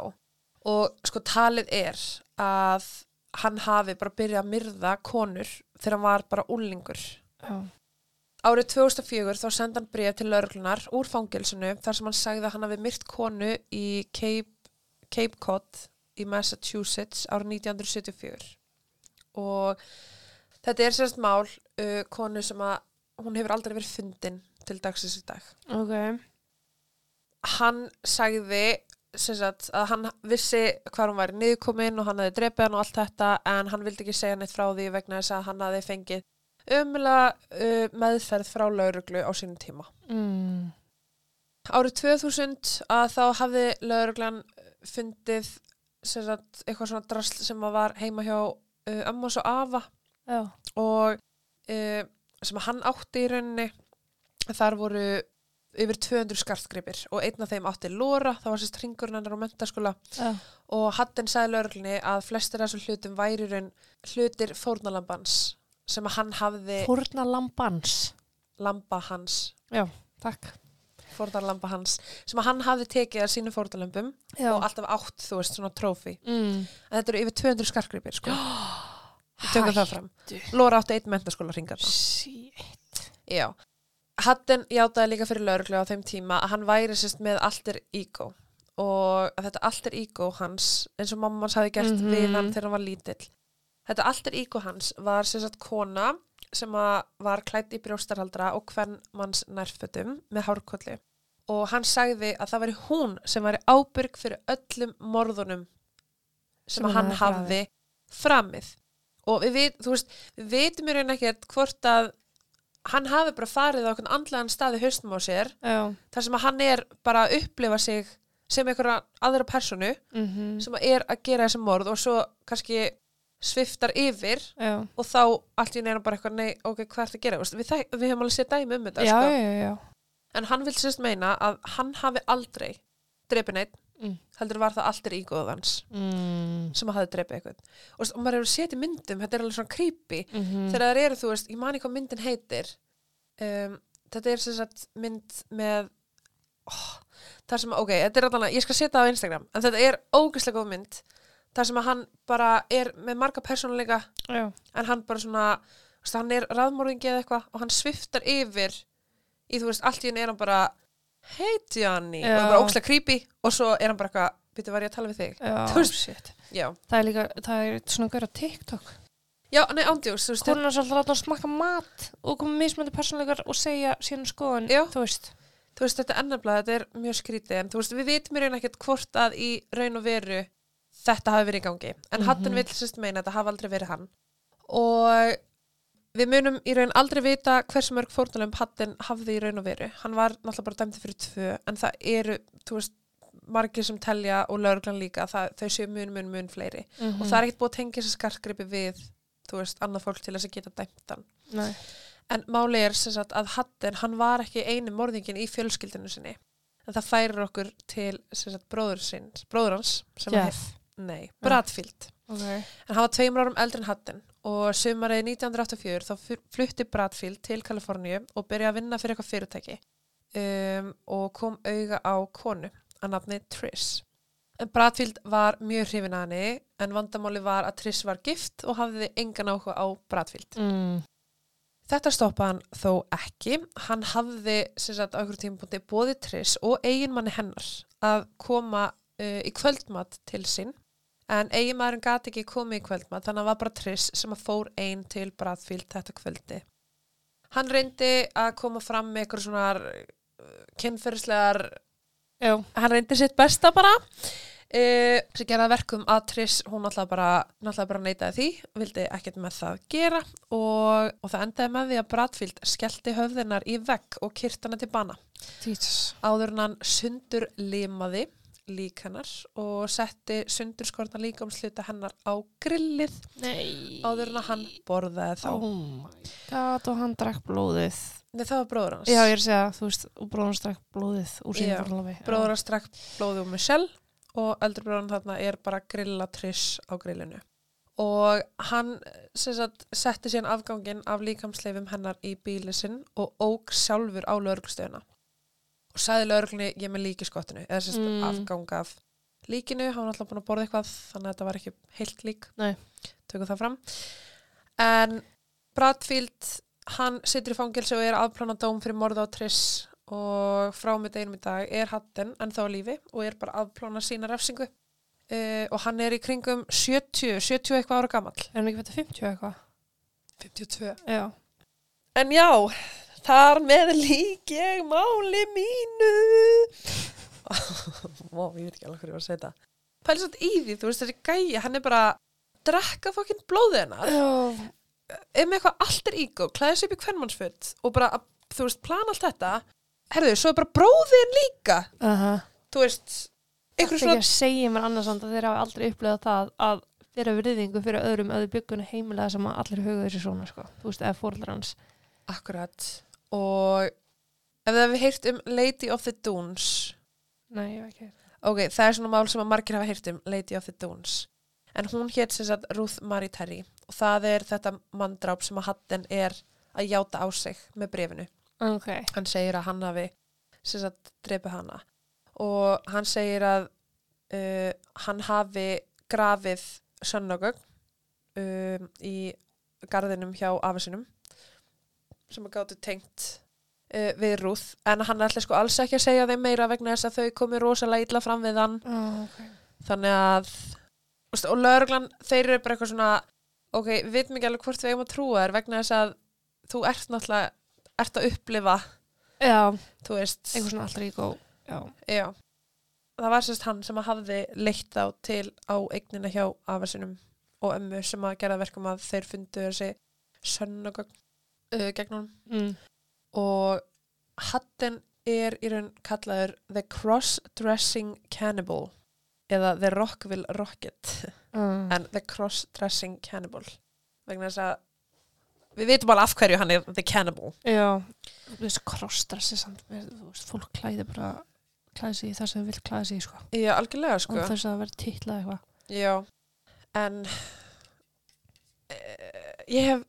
og sko talið er að hann hafi bara byrjað að myrða konur þegar hann var bara úlingur. Já. Árið 2004 þá sendi hann bref til lauruglunar úr fangilsinu þar sem hann sagði að hann hafi myrt konu í Cape, Cape Cod í Massachusetts árið 1974 og þetta er sérst mál uh, konu sem að hún hefur aldrei verið fundin til dagsins í dag Ok. hann sagði sagt, að hann vissi hvað hún væri niðurkomin og hann hefði drepið hann og allt þetta en hann vildi ekki segja neitt frá því vegna þess að hann hefði fengið umlega uh, meðferð frá lauruglu á sínum tíma. Mm. Árið 2000 að þá hafði lauruglan fundið sagt, eitthvað svona drasl sem var heima hjá uh, Ammos og Ava Já. og uh, sem hann átti í rauninni þar voru yfir 200 skartgripir og einn af þeim átti Lóra, það var sérst hringurinn hennar á mentaskóla Já. og Hatten sagði lögreglunni að flestir af þessum hlutum væri raun hlutir fórnalambans sem að hann hafði Fórna lambans. lamba hans Takk. Fórnalamba hans sem hann hafði tekið af sínum fórnalambum Já. og alltaf átt, þú veist, svona trófi Mm. en þetta eru yfir 200 skartgripir sko. Við tökum það fram. Lóra átti einn mentaskóla. Já. Hatten játaði líka fyrir lauruglu á þeim tíma að hann væri sérst með alter ego og þetta alter ego hans eins og mamma hans hafi gert Mhm. við hann þegar hann var lítill. Þetta alter ego hans var sérst kona sem var klætt í brjóstarhaldra og hvern manns nærfötum með hárkolli og hann sagði að það væri hún sem væri ábyrg fyrir öllum morðunum sem, að hann hafði framið og við, þú veist, við veitum í raun ekkert hvort að hann hafi bara farið á einhvern andlegan stað í haustum á sér Já. þar sem að hann er bara að upplifa sig sem einhverja aðra personu Mm sem að er að gera þessi morð og svo kannski sviftar yfir Já. og þá allt í neina bara eitthvað nei, ok, hvað er það að gera? Við, við hefum alveg séð dæmi um þetta Já, sko. já, já. En hann vil sérst meina að hann hafi aldrei drepið neitt Mm. heldur var það alltaf ígóðans Mm. sem að hafi drepið eitthvað og, og maður séð í myndum, þetta er alveg svona creepy Mm þegar það eru, þú veist, ég mani hvað myndin heitir um, þetta er sagt mynd með oh, þar sem, ok, þetta er alveg ég skal setja það á Instagram, en þetta er ógeðslega góð mynd þar sem að hann bara er með marga persónuleika Já. en hann bara svona, hann er raðmóringi eða eitthvað og hann sviftar yfir í, þú veist, allt í henni er hann bara hey Johnny, og það er bara Já. ógeðslega creepy og svo er hann bara eitthvað, býttu var ég að tala við þig Já, Þú veist- shit. já, Það er líka, það er svona á TikTok. já, nei, ándjós, þú veist, Hún er svolítið að láta hann smakka mat og koma mismöndi persónleikar og segja síðan skoðun, Já. þú veist. þú veist, þetta ennabla, þetta er mjög skrítið en þú veist, við vitum í raun ekkert hvort að í raun og veru þetta hafi verið í gangi en Mhm. Hatton vill sérst meina að þetta hafi aldrei verið hann og við munum í raun aldrei vita hversu mörg fórnalum Hatton hafði í raun og veru hann var náttúrulega bara dæmdi fyrir tvö en það eru, þú veist, margir sem telja og lauruglan líka, það, þau séu mun, mun, mun fleiri Mm og það er ekkert búið að tengja þessi skarkgripi við þú veist, annað fólk til þess að geta dæmt hann Nei. En máli er sem sagt að Hatten, hann var ekki einu morðingin í fjölskyldinu sinni. En það færir okkur til sem sagt bróður sinns, bróður hans. sem Jeff. hef- Nei, Bradfield. Ok. En hann var tveimur árum eldri en Hatten og sumarið 1984 þá flutti Bradfield til Kaliforníu og byrjaði að vinna fyrir eitthvað fyrirtæki um, og kom auga á konu að nafni Trish. En Bradfield var mjög hrifin að henni en vandamáli var að Trish var gift og hafði engan áhuga á Bradfield. Mm. Þetta stoppaði hann þó ekki. Hann hafði sem sagt á einhverjum tímapunkti bóði Triss og eiginmanni hennar að koma uh, í kvöldmat til sín. En eiginmaðurinn gati ekki komið í kvöldmat þannig að það var bara Triss sem að fór einn til Bradfield þetta kvöldi. Hann reyndi að koma fram með eitthvað svona uh, kynferðislegar, Já. hann reyndi sitt besta bara. Uh, sem gerði að verkum að Triss, hún náttúrulega bara, náttúrulega bara neitaði því, vildi ekkert með það gera og, og það endaði með því að Bradfield skellti höfðinar í vegg og kyrta hana til bana. Jesus. Áður hann sundur limaði lík hennar og setti sundurskorna líkamsluta hennar á grillið Nei. áður en að hann borðaði þá. Oh my god, og hann drakk blóðið. Nei, það var bróður hans. Já, ég er að segja, þú veist, og bróðan drakk blóðið úr síðan forlofi. Bróður hans drakk blóðið úr Michelle og eldri bróðan þarna er bara að grilla triss á grillinu. Og hann sagt, setti síðan afgangin af líkamsleifum hennar í bíli sinn og óg sjálfur á lögreglustöðuna. Og sagði lögreglunni, ég með lík í skottinu, eða sagt Mm. afgang af líkinu, hann var alltaf búin að borða eitthvað, þannig að þetta var ekki heilt lík. Nei. Tökum það fram. En Bradfield, hann situr í fangilsi og er aðplána dóm fyrir morða á Triss og frá með deginum í dag er Hatten en þá lífi og er bara aðplána sína refsingu uh, og hann er í kringum 70, 70 eitthvað ára gamall. Er hann ekki fættið 50 eitthvað? 52. Já. En já, þar með lík ég máli mínu. Vá, ég veit ekki alveg hverju ég var að segja þetta. Pæli satt í því, þú veist þessi gæja, hann er bara að drekka fokkin blóðið hennar. Já. ef með eitthvað allt er ígó, klæði sig upp í kvennmannsföld og bara, að, þú veist, plana allt þetta herðu, svo er bara bróðin líka Aha. þú veist, Það er ekki að segja mér annars að þeir hafa aldrei upplegað það að fyrir virðingu fyrir öðrum öðu byggunni heimilega sem að allir huga þessi svona sko. Þú veist, eða fóröldrar hans. akkurat og ef það hefur heyrt um Lady of the Dunes. Nei, ég veit ekki. ok, það er svona mál sem að margir hafa heyrt um Lady of the Dunes. En hún hétt sem sagt Ruth Marie Terry. Og það er þetta manndráp sem að Hatten er að játa á sig með brefinu Ok. hann segir að hann hafi sem sagt drepið hana. Og hann segir að uh, hann hafi grafið sönnagögn um, í garðinum hjá afisinum sem að gátu tengt uh, við Rúð en hann ætla sko alls ekki að segja þeim meira vegna þess að þau komi rosalega illa fram við hann Oh, ok. þannig að og lögreglan, þeir eru bara eitthvað svona ok, við veitum ekki alveg hvort við eigum að trúa þér vegna þess að þú ert náttúrulega ert að upplifa, Já, þú veist einhver svona allra. Já. Já, það var sérst hann sem að hafði leitt á til á eignina hjá afarsinum og ömmu sem að gera verkum að þeir fundu þessi sönnugögn uh, gegn honum Mm. og Hatten er í raun kallaður The Cross-Dressing Cannibal eða The Rockville Rocket Mm. en The Cross-Dressing Cannibal vegna þess að við veitum alveg af hverju hann er The Cannibal Já, þú veist, fólk klæði bara klæði sig í það sem vil klæði sig í, sko. Já, algjörlega sko Og þess að það verði titlað eitthvað. Já, en uh, ég hef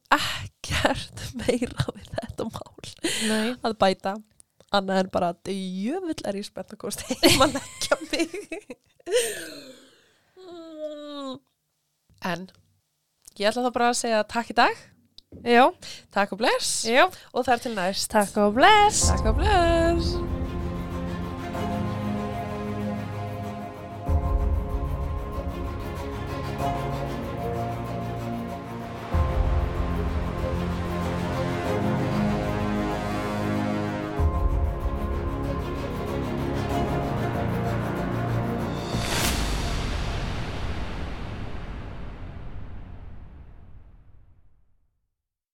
ekkert meira við þetta mál. Nei. að bæta. Annað en bara að jöfull er ég spennt að komast heim að leggja mig. En ég ætla þá bara að segja takk í dag. Já, takk og bless. Já. og þar til næst. Takk og bless. takk og bless